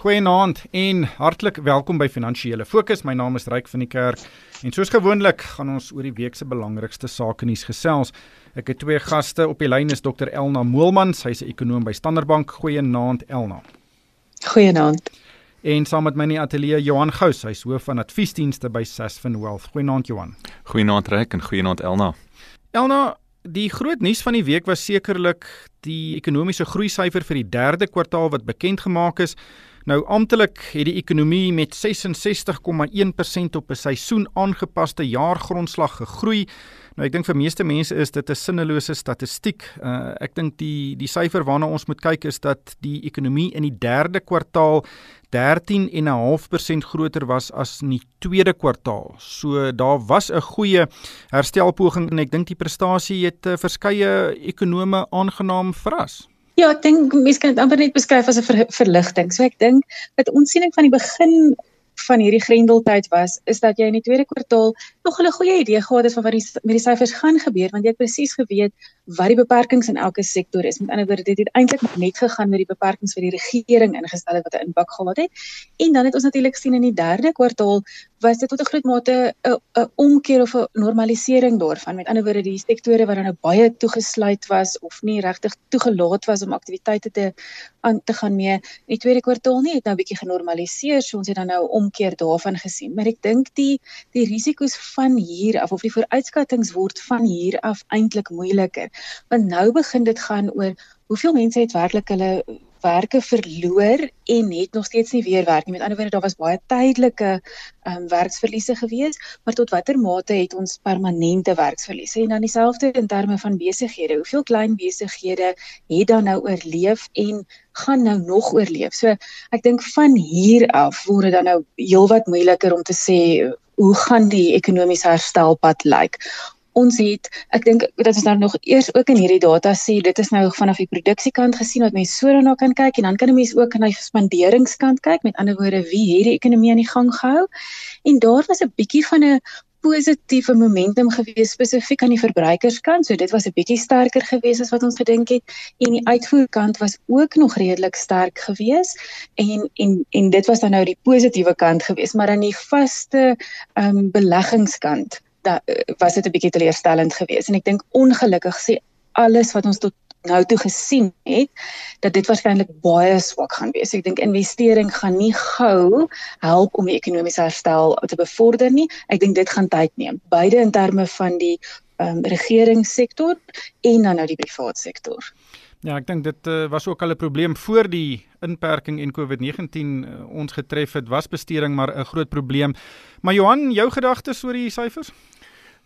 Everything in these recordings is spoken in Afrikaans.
Goeienaand en hartlik welkom by Finansiële Fokus. My naam is Ryk van die Kerk en soos gewoonlik gaan ons oor die week se belangrikste sake nuus gesels. Ek het twee gaste op die lyn is Dr Elna Moelman, sy's 'n ekonom by Standard Bank. Goeienaand Elna. Goeienaand. En saam met my in die ateljee Johan Gous, hy's hoof van adviesdienste by Sasfin Wealth. Goeienaand Johan. Goeienaand Ryk en goeienaand Elna. Elna, die groot nuus van die week was sekerlik die ekonomiese groei syfer vir die 3de kwartaal wat bekend gemaak is. Nou amptelik het die ekonomie met 66,1% op 'n seisoen aangepaste jaargrondslag gegroei. Nou ek dink vir meeste mense is dit 'n sinnelose statistiek. Uh, ek dink die die syfer waarna ons moet kyk is dat die ekonomie in die 3de kwartaal 13,5% groter was as in die tweede kwartaal. So daar was 'n goeie herstelpoging en ek dink die prestasie het uh, verskeie ekonome aangenaam verras. Ja, ek dink mense kan dit amper net beskryf as 'n ver, verligting. So ek dink dat ons siening van die begin van hierdie grendeltyd was is dat jy in die tweede kwartaal nog 'n goeie idee gehad het van wat die met die syfers gaan gebeur want jy het presies geweet wat die beperkings in elke sektor is. Met ander woorde, dit het eintlik net gegaan met die beperkings vir die regering ingestel het wat 'n impak gehad het. En dan het ons natuurlik sien in die derde kwartaal was dit tot 'n groot mate 'n omkeer of 'n normalisering daarvan. Met ander woorde, die sektore wat dan nou baie toegesluit was of nie regtig toegelaat was om aktiwiteite te aan te gaan mee in die tweede kwartaal nie, het nou 'n bietjie genormaliseer. So ons het dan nou 'n omkeer daarvan gesien. Maar ek dink die die risiko's van hier af of die vooruitskattinge word van hier af eintlik moeiliker want nou begin dit gaan oor hoeveel mense het werklik hulle werke verloor en het nog steeds nie weer werk nie. Met ander woorde, daar was baie tydelike ehm um, werksverliese gewees, maar tot watter mate het ons permanente werksverliese? En dan dieselfde in terme van besighede. Hoeveel klein besighede het dan nou oorleef en gaan nou nog oorleef? So, ek dink van hier af word dit dan nou heelwat moeiliker om te sê hoe gaan die ekonomiese herstelpad lyk? Ons het ek dink dat ons nou nog eers ook in hierdie data sê dit is nou vanaf die produksiekant gesien wat mense so daarna kan kyk en dan kan 'n mens ook na die spanderingskant kyk. Met ander woorde wie het die ekonomie aan die gang gehou? En daar was 'n bietjie van 'n positiewe momentum gewees spesifiek aan die verbruikerskant so dit was 'n bietjie sterker gewees as wat ons gedink het en die uitvoerkant was ook nog redelik sterk gewees en en en dit was dan nou die positiewe kant gewees maar aan die vaste ehm um, beleggingskant da, was dit 'n bietjie teleurstellend geweest en ek dink ongelukkig sê alles wat ons tot nou toe gesien het dat dit waarskynlik baie swak gaan wees. Ek dink investering gaan nie gou help om die ekonomiese herstel te bevorder nie. Ek dink dit gaan tyd neem, beide in terme van die um, regeringssektor en dan nou die private sektor. Ja, ek dink dit uh, was ook al 'n probleem voor die inperking en COVID-19 uh, eh, ons getref het, was besteding maar 'n groot probleem. Maar Johan, jou gedagtes oor die syfers?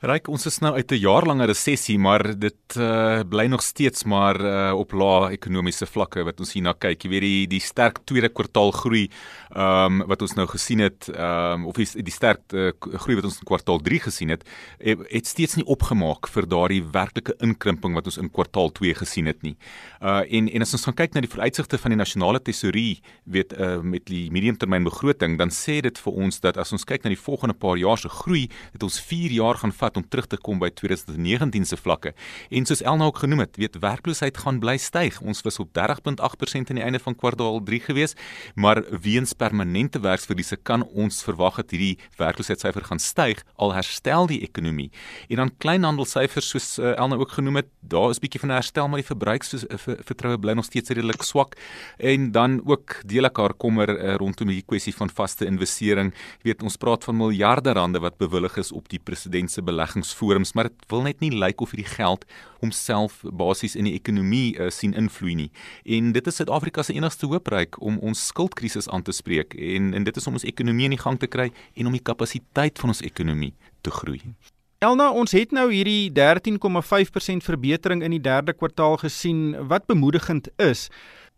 Ryk, ons is nou uit 'n jaarlange resessie, maar dit uh, bly nog steeds maar uh, op lae ekonomiese vlakke wat ons hierna kyk. Jy weet die die sterk tweede kwartaal groei ehm um, wat ons nou gesien het, ehm um, of die, die sterk uh, groei wat ons in kwartaal 3 gesien het, het, het steeds nie opgemaak vir daardie werklike inkrimping wat ons in kwartaal 2 gesien het nie. Uh en en as ons gaan kyk na die vooruitsigte van die nasionale tesourie, weet uh, met die mediumtermynbegroting, dan sê dit vir ons dat as ons kyk na die volgende paar jaar se groei, dit ons 4 jaar gaan vat om terug te kom by 2019 se vlakke. En soos Elna ook genoem het, weet werkloosheid gaan bly styg. Ons was op 30.8% aan die einde van kwartaal 3 gewees, maar weens permanente werksverliese kan ons verwag dat hierdie werkloosheidssyfer gaan styg al herstel die ekonomie. En dan kleinhandelsyfers soos uh, Elna ook genoem het, daar is bietjie van 'n herstel maar die verbruiksvertroue bly nog steeds redelik swak. En dan ook deel ek haar kommer uh, rondom die kwessie van vaste investering. Jy weet ons praat van miljarde rande wat bewillig is op die president se beleggingsforums, maar dit wil net nie lyk of hierdie geld homself basies in die ekonomie uh, sien invloei nie. En dit is Suid-Afrika se enigste hoopryk om ons skuldkrisis aan te spreek en en dit is om ons ekonomie in die gang te kry en om die kapasiteit van ons ekonomie te groei. Elna, ons het nou hierdie 13,5% verbetering in die derde kwartaal gesien wat bemoedigend is.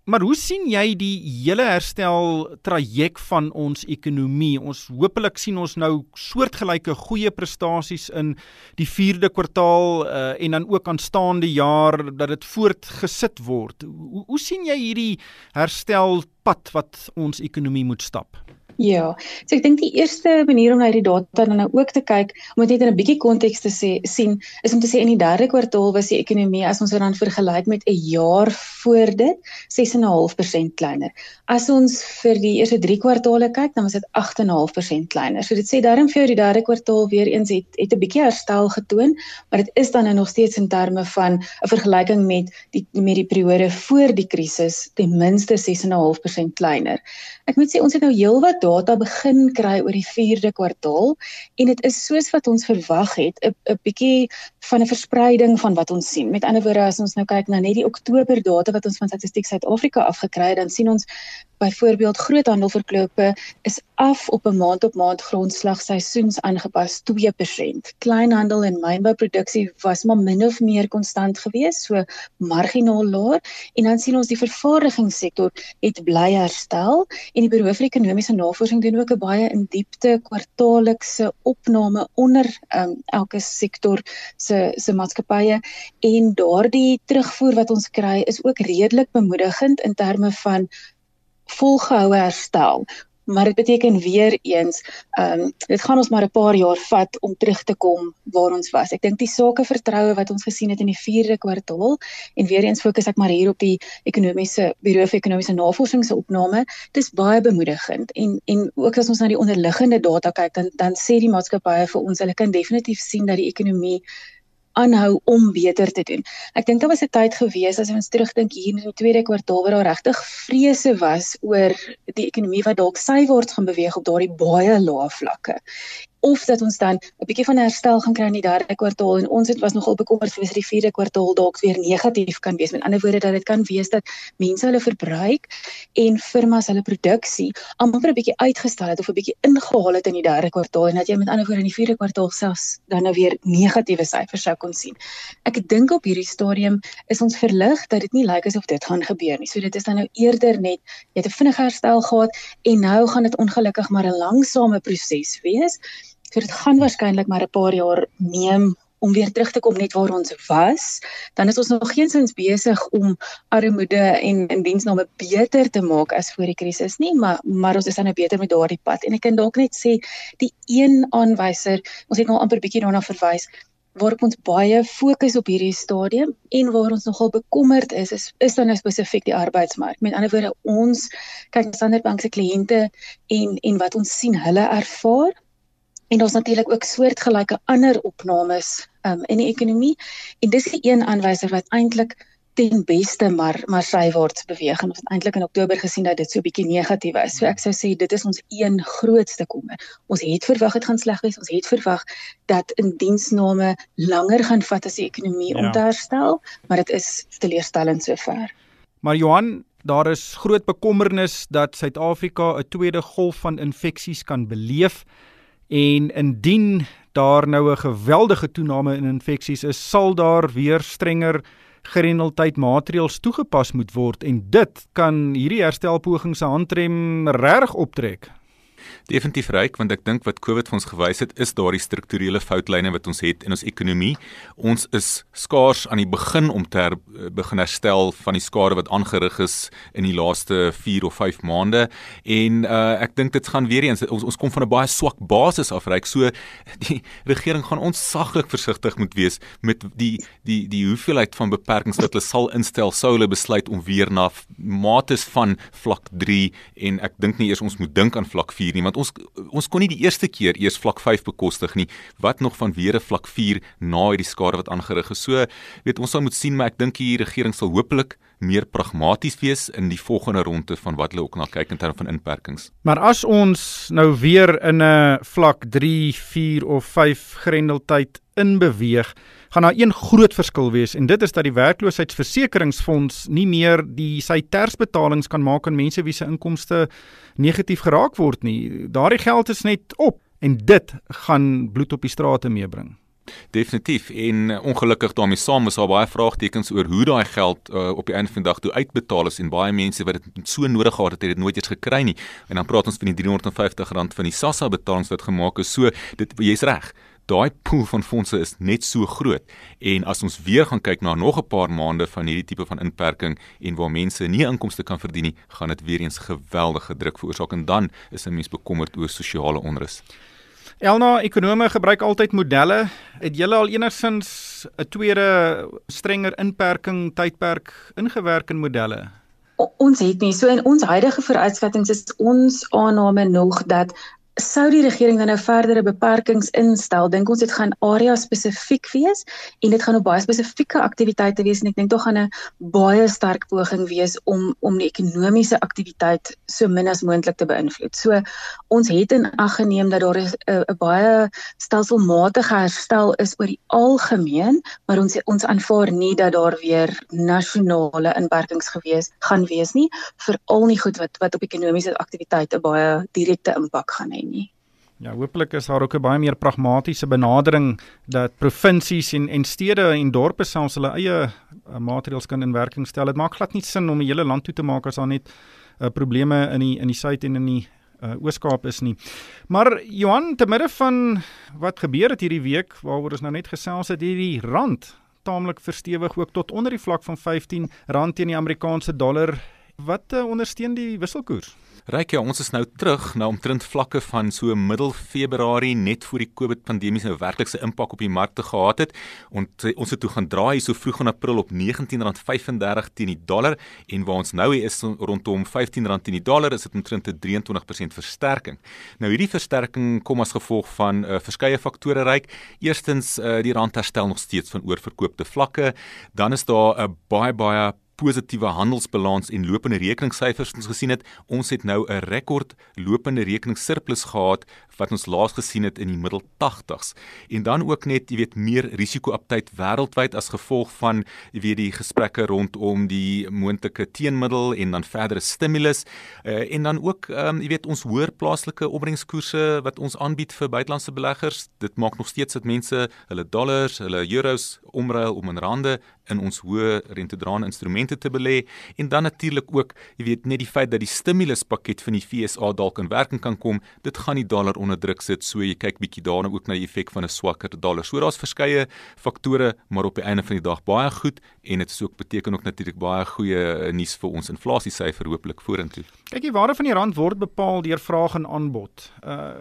Maar hoe sien jy die hele herstel traject van ons ekonomie? Ons hopelik sien ons nou soortgelyke goeie prestasies in die 4de kwartaal uh, en dan ook aanstaande jaar dat dit voortgesit word. Hoe, hoe sien jy hierdie herstelpad wat ons ekonomie moet stap? Ja. So ek dink die eerste manier om na die data dan nou ook te kyk, om dit net in 'n bietjie konteks te sê, sien, is om te sê in die derde kwartaal was die ekonomie as ons dit dan vergelyk met 'n jaar voor dit 6.5% kleiner. As ons vir die eerste 3 kwartaale kyk, dan was dit 8.5% kleiner. So dit sê daarom vir jou die derde kwartaal weer eens het het 'n bietjie herstel getoon, maar dit is dan nou nog steeds in terme van 'n vergelyking met die met die periode voor die krisis ten minste 6.5% kleiner. Ek moet sê ons het nou heelwat data begin kry oor die 4de kwartaal en dit is soos wat ons verwag het 'n 'n bietjie van 'n verspreiding van wat ons sien. Met ander woorde as ons nou kyk na net die Oktober data wat ons van Statistiek Suid-Afrika afgekry het, dan sien ons byvoorbeeld groothandelverkope is af op 'n maand op maand grondslag seisoens aangepas 2%. Kleinhandel en mynbouproduksie was maar min of meer konstant geweest, so marginaal laer en dan sien ons die vervaardigingssektor het bly herstel en die Buro vir Ekonomiese Navorsing doen ook 'n baie in diepte kwartaallikse opname onder um, elke sektor se se maatskappye. En daardie terugvoer wat ons kry is ook redelik bemoedigend in terme van volgehoue herstel maar dit beteken weer eens ehm um, dit gaan ons maar 'n paar jaar vat om terug te kom waar ons was. Ek dink die sakevertroue wat ons gesien het in die 4de kwartaal en weer eens fokus ek maar hier op die ekonomiese Buro vir Ekonomiese Navorsing se opname, dis baie bemoedigend en en ook as ons na die onderliggende data kyk dan dan sê die maatskappye vir ons hulle kan definitief sien dat die ekonomie aanhou om beter te doen. Ek dink daar was 'n tyd gewees as ons terugdink hier in die tweede kwartaal waar daar regtig vrese was oor die ekonomie wat dalk sywaarts gaan beweeg op daardie baie lae vlakke of dat ons dan 'n bietjie van herstel gaan kry in die derde kwartaal en ons het was nogal bekommerd vir die vierde kwartaal dalk weer negatief kan wees. Met ander woorde dat dit kan wees dat mense hulle verbruik en firmas hulle produksie amper 'n bietjie uitgestel het of 'n bietjie ingehaal het in die derde kwartaal en dat jy met ander woorde in die vierde kwartaal selfs dan nou weer negatiewe syfers sou kon sien. Ek dink op hierdie stadium is ons verlig dat dit nie lyk asof dit gaan gebeur nie. So dit is dan nou eerder net jy het 'n vinnige herstel gehad en nou gaan dit ongelukkig maar 'n langsame proses wees. So dit gaan waarskynlik maar 'n paar jaar neem om weer terug te kom net waar ons was. Dan is ons nog geensins besig om armoede en in diensname beter te maak as voor die krisis nie, maar maar ons is dan nou beter met daardie pad. En ek kan dalk net sê die een aanwyser, ons het nou amper bietjie daarna verwys waarop ons baie fokus op hierdie stadium en waar ons nogal bekommerd is is, is dan nou spesifiek die arbeidsmark. Met ander woorde, ons kyk na Standard Bank se kliënte en en wat ons sien hulle ervaar En daar's natuurlik ook soortgelyke ander opnames um, in die ekonomie en dis die een aanwyser wat eintlik ten beste maar maar sywaarts beweeg en ons het eintlik in Oktober gesien dat dit so 'n bietjie negatief was. So ek sou sê dit is ons een grootste kommer. Ons het verwag dit gaan sleg wees. Ons het verwag dat indiensname langer gaan vat as die ekonomie ja. om te herstel, maar dit is teleurstellend sover. Maar Johan, daar is groot bekommernis dat Suid-Afrika 'n tweede golf van infeksies kan beleef. En indien daar nou 'n geweldige toename in infeksies is, sal daar weer strenger gerendeldheid maatreëls toegepas moet word. En dit kan hierdie herstelpogings se handrem reg optrek definitief ryk want ek dink wat Covid vir ons gewys het is daardie strukturele foutlyne wat ons het in ons ekonomie. Ons is skaars aan die begin om te her, begin herstel van die skade wat aangerig is in die laaste 4 of 5 maande en uh, ek dink dit gaan weer eens ons ons kom van 'n baie swak basis af ryk. So die regering gaan ons saglik versigtig moet wees met die die die hoeveelheid van beperkings wat hulle sal instel sou hulle besluit om weer na mates van vlak 3 en ek dink nie eers ons moet dink aan vlak 4 nie want ons ons kon nie die eerste keer eers vlak 5 bekostig nie wat nog van weer 'n vlak 4 na hierdie skade wat aangerig is so weet ons sal moet sien maar ek dink die regering sal hopelik meer pragmaties wees in die volgende ronde van wat hulle ook na kyk in terme van inperkings. Maar as ons nou weer in 'n vlak 3, 4 of 5 grendeltyd inbeweeg, gaan daar een groot verskil wees en dit is dat die werkloosheidsversekeringsfonds nie meer die sy tersbetalings kan maak aan mense wie se inkomste negatief geraak word nie. Daardie geld is net op en dit gaan bloed op die strate meebring. Definitief en uh, ongelukkig daarmee saam is daar baie vraagtekens oor hoe daai geld uh, op die einde van die dag toe uitbetaal is en baie mense wat dit so nodig gehad het, het dit nooit eens gekry nie. En dan praat ons van die R350 van die SASSA betalings wat gemaak is. So dit jy's reg daai pool van fondse is net so groot. En as ons weer gaan kyk na nog 'n paar maande van hierdie tipe van inperking en waar mense nie inkomste kan verdien nie, gaan dit weer eens geweldige druk veroorsaak en dan is 'n mens bekommerd oor sosiale onrus. Elna, ekonome gebruik altyd modelle. Het julle al enigsins 'n tweede strenger inperking tydperk ingewerk in modelle? O, ons het nie so in ons huidige vooruitskattinge is ons aanname nog dat sou die regering dan nou verdere beperkings instel, dink ons dit gaan area spesifiek wees en dit gaan op baie spesifieke aktiwiteite wees en ek dink tog gaan 'n baie sterk poging wees om om die ekonomiese aktiwiteit so min as moontlik te beïnvloed. So ons het in ag geneem dat daar 'n baie stelselmatige herstel is oor die algemeen, maar ons ons aanvaar nie dat daar weer nasionale inperkings gewees gaan wees nie, veral nie goed wat wat op ekonomiese aktiwiteite baie direkte impak gaan hê nie. Ja, hopelik is daar ook 'n baie meer pragmatiese benadering dat provinsies en en stede en dorpe selfs hulle eie uh, maatreëls kan in werking stel. Dit maak glad nie sin om die hele land toe te maak as daar net uh, probleme in die in die suid en in die uh, Oos-Kaap is nie. Maar Johan, te midde van wat gebeur het hierdie week waaroor ons nou net gesels het, hierdie rand taamlik verstewig ook tot onder die vlak van 15 rand teen die Amerikaanse dollar. Wat uh, ondersteun die wisselkoers? Ryk ja, ons is nou terug na omtrent vlakke van so middel Februarie net voor die COVID pandemie se werklikse impak op die markte gehad het. Ons ons het toe gaan draai so vroeg in April op R19.35 teen die dollar en waar ons nou is rondom R15 teen die dollar is dit omtrent 'n 23% versterking. Nou hierdie versterking kom as gevolg van uh, verskeie faktore ryk. Eerstens uh, die rand herstel nog steeds van oorverkoopte vlakke, dan is daar 'n baie baie positiewe handelsbalans en lopende rekeningsyfers ons gesien het. Ons het nou 'n rekord lopende rekening surplus gehad wat ons laas gesien het in die middel 80s. En dan ook net, jy weet, meer risiko-aptyd wêreldwyd as gevolg van jy weet die gesprekke rondom die moontlike teenmiddel en dan verdere stimulus. Uh, en dan ook um, jy weet ons hoër plaaslike opbrengskoerse wat ons aanbied vir buitelandse beleggers. Dit maak nog steeds dat mense hulle dollars, hulle euros omruil om in rande in ons hoë rentedraende instrumente te belê en dan natuurlik ook, jy weet, net die feit dat die stimuluspakket van die FSA dalk in werking kan kom, dit gaan die dollar onder druk sit. So jy kyk bietjie daarna ook na die effek van 'n swakker dollar. So daar's verskeie faktore, maar op die einde van die dag baie goed en dit is ook beteken ook natuurlik baie goeie eh, nuus vir ons inflasiesyfer hopelik vorentoe. Kyk, die waarde van die rand word bepaal deur vraag en aanbod. Uh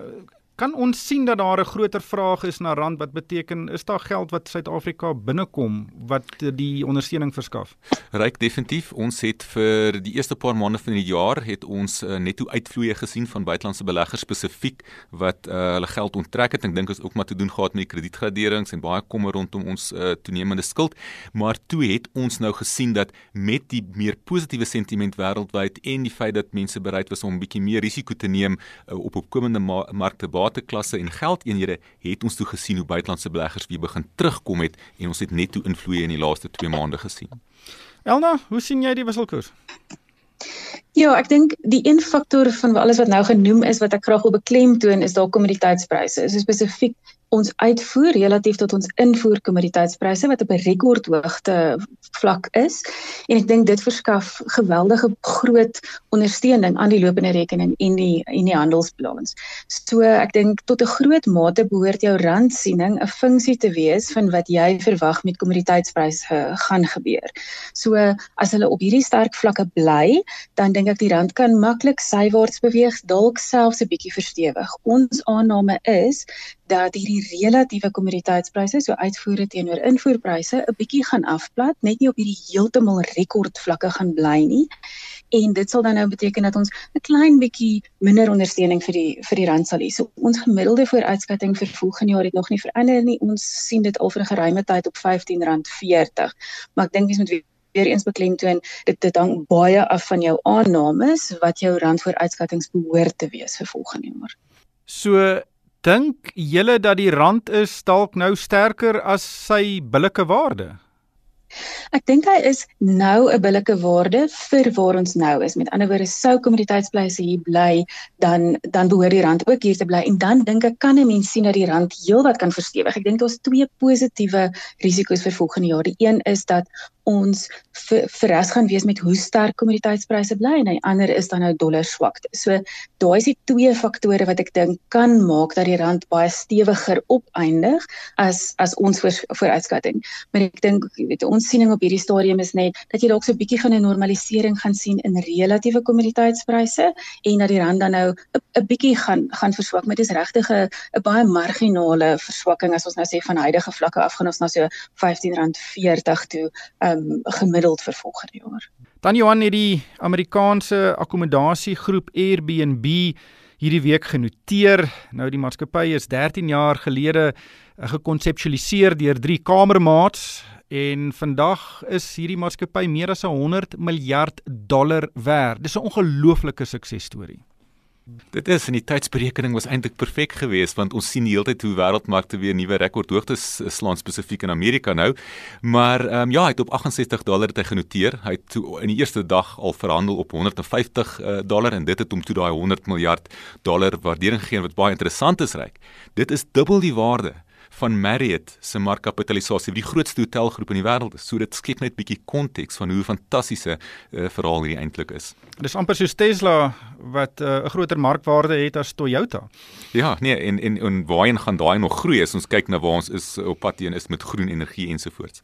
kan ons sien dat daar 'n groter vraag is na rand wat beteken is daar geld wat Suid-Afrika binnekom wat die ondersteuning verskaf? Ryk definitief. Ons het vir die eerste paar maande van die jaar het ons uh, netto uitvloeye gesien van buitelandse beleggers spesifiek wat uh, hulle geld onttrek het. Ek dink ons ook maar te doen gehad met die kredietgraderings en baie kommer rondom ons uh, toenemende skuld. Maar toe het ons nou gesien dat met die meer positiewe sentiment wêreldwyd en die feit dat mense bereid was om 'n bietjie meer risiko te neem uh, op opkomende ma markte bateklasse en geldeenhede het ons toe gesien hoe buitelandse beleggers weer begin terugkom het en ons het netto invloeye in die laaste 2 maande gesien. Elna, hoe sien jy die wisselkoers? Ja, ek dink die een faktor van alles wat nou genoem is wat ek graag wil beklemtoon is daar kommoditeitspryse. So spesifiek ons uitvoer relatief tot ons invoer kommoditeitspryse wat op 'n rekordhoogte vlak is en ek dink dit verskaf geweldige groot ondersteuning aan die lopende rekening en die en die handelsbalans. So ek dink tot 'n groot mate behoort jou randsiening 'n funksie te wees van wat jy verwag met kommoditeitspryse gaan gebeur. So as hulle op hierdie sterk vlakke bly, dan dink ek die rand kan maklik sywaarts beweeg, dalk selfs 'n bietjie verstewig. Ons aanname is dat hierdie relatiewe kommoditeitspryse so uitvoere teenoor invoerpryse 'n bietjie gaan afplat, net nie op hierdie heeltemal rekordvlakke gaan bly nie. En dit sal dan nou beteken dat ons 'n klein bietjie minder ondersteuning vir die vir die rand sal hê. So ons gemiddelde vooruitskatting vir volgende jaar het nog nie verander nie. Ons sien dit al vir 'n geruime tyd op R15.40. Maar ek dink mens moet weer eens beklemtoon dit dit hang baie af van jou aannames wat jou rand vooruitskattings behoort te wees vir volgende jaar. So dink julle dat die rand is dalk nou sterker as sy billike waarde? Ek dink hy is nou 'n billike waarde vir waar ons nou is. Met ander woorde, sou kommoditeitspryse hier bly, dan dan behoort die rand ook hier te bly en dan dink ek kan 'n mens sien dat die rand heelwat kan verstewig. Ek dink daar's twee positiewe risiko's vir volgende jaar. Die een is dat ons verras gaan wees met hoe sterk kommoditeitspryse bly en die ander is dan nou dollar swakte. So daai is die twee faktore wat ek dink kan maak dat die rand baie stewiger opeindig as as ons voor, vooruitskatting. Maar ek dink weet ons siening op hierdie stadium is net dat jy dalk so 'n bietjie van 'n normalisering gaan sien in relatiewe kommoditeitspryse en dat die rand dan nou 'n bietjie gaan gaan verswak, maar dit is regtig 'n baie marginale verswakking as ons nou sê van huidige vlakke af gaan ons na so R15.40 toe um gemiddeld vir volgende jaar. Dan Johan het die Amerikaanse akkommodasiegroep Airbnb hierdie week genoteer. Nou die maatskappy is 13 jaar gelede eh, gekonseptualiseer deur drie kamermaats en vandag is hierdie maatskappy meer as 100 miljard dollar werd. Dis 'n ongelooflike suksesstorie. Dit is in die tydsberekening was eintlik perfek geweest want ons sien die hele tyd hoe wêreldmarkte weer nuwe rekordhoogtes slaan spesifiek in Amerika nou. Maar ehm um, ja, hy het op 68 dollar het hy genoteer. Hy het toe in die eerste dag al verhandel op 150 uh, dollar en dit het hom toe daai 100 miljard dollar waardering gegee wat baie interessant is ryk. Dit is dubbel die waarde van Marriott se markkapitalisasie, die grootste hotelgroep in die wêreld is. So dit skep net bietjie konteks van hoe fantastiese uh, verhaal hierdie eintlik is. Dis amper soos Tesla wat eh, 'n uh, groter markwaarde het as Toyota. Ja, nee, en en en waarheen gaan daai nog groei as ons kyk na waar ons is op pad teen is met groen energie ensovoorts.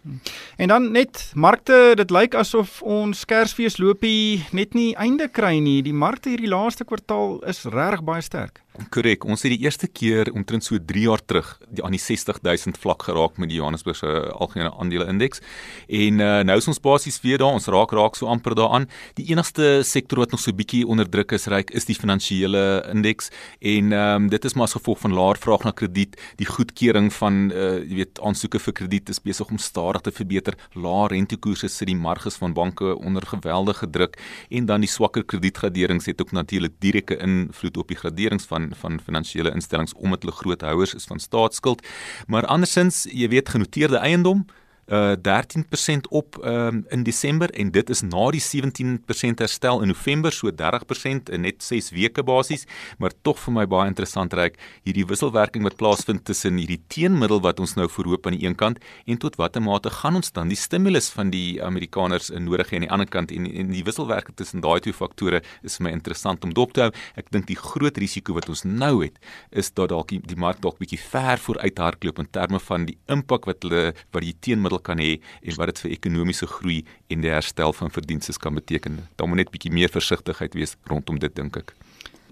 En dan net markte, dit lyk asof ons Kersfees loopie net nie einde kry nie. Die markte hierdie laaste kwartaal is regtig baie sterk. Korrek, ons het die eerste keer omtrent so 3 jaar terug die aan die 60000 vlak geraak met die Johannesburgse algemene aandele indeks. En uh, nou is ons basies weer daar, ons raak raak so amper daaraan. Die enigste sektor wat nog so bietjie onder druk is, ryk is die finansiële indeks en ehm um, dit is maar as gevolg van laer vraag na krediet, die goedkeuring van uh, jy weet aansoeke vir krediet is besig om stadig te verbeter. Laer rentekoerse sit die marges van banke onder geweldige druk en dan die swakker kredietgraderings het ook natuurlik direkte invloed op die graderings van van finansiële instellings omdat hulle groot houers is van staatsskuld. Maar andersins, jy weet genoteerde eiendom uh 13% op um, in Desember en dit is na die 17% herstel in November so 30% in net 6 weke basies. Maar tog vir my baie interessant reik hierdie wisselwerking wat plaasvind tussen hierdie teenmiddel wat ons nou voorhoop aan die een kant en tot watter mate gaan ons dan die stimulus van die Amerikaners nodig hê aan die ander kant en, en die wisselwerking tussen daai twee faktore is vir my interessant om dop te hou. Ek dink die groot risiko wat ons nou het is dat dalk die, die mark dalk bietjie ver vooruit hardloop in terme van die impak wat hulle wat die teenmiddel kan hê en wat dit vir ekonomiese groei en die herstel van verdienste kan beteken. Daar moet net bietjie meer versigtigheid wees rondom dit dink ek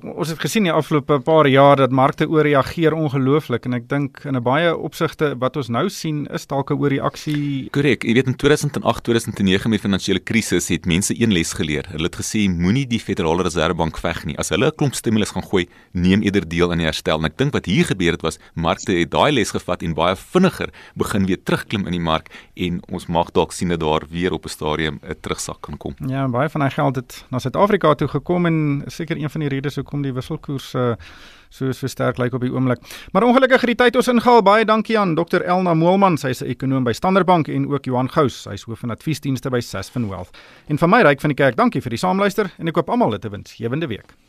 ons het gesien die afgelope paar jaar dat markte ooreageer ongelooflik en ek dink in 'n baie opsigte wat ons nou sien is dalk 'n ooreaksie. Korrek. Jy weet in 2008, 2009 met finansiële krisis het mense een les geleer. Hulle het gesê moenie die Federale Reservebank veg nie. As hulle 'n klomp stimulus gaan gooi, neem eerder deel aan die herstel. En ek dink wat hier gebeur het was markte het daai les gevat en baie vinniger begin weer terugklim in die mark en ons mag dalk sien dat daar weer op 'n stadium 'n terugsak kan kom. Ja, baie van daai geld het na Suid-Afrika toe gekom en seker een van die redes hoekom die wisselkoers uh, so so sterk lyk op die oomblik. Maar ongelukkig het die tyd ons ingehaal. Baie dankie aan Dr Elna Moelman, sy's 'n ekonom by Standard Bank en ook Johan Gous, hy's hoof van adviesdienste by Sasfin Wealth. En van my ryk van die kerk, dankie vir die saamluister en ek koop almal 'n te wens. Gewende week.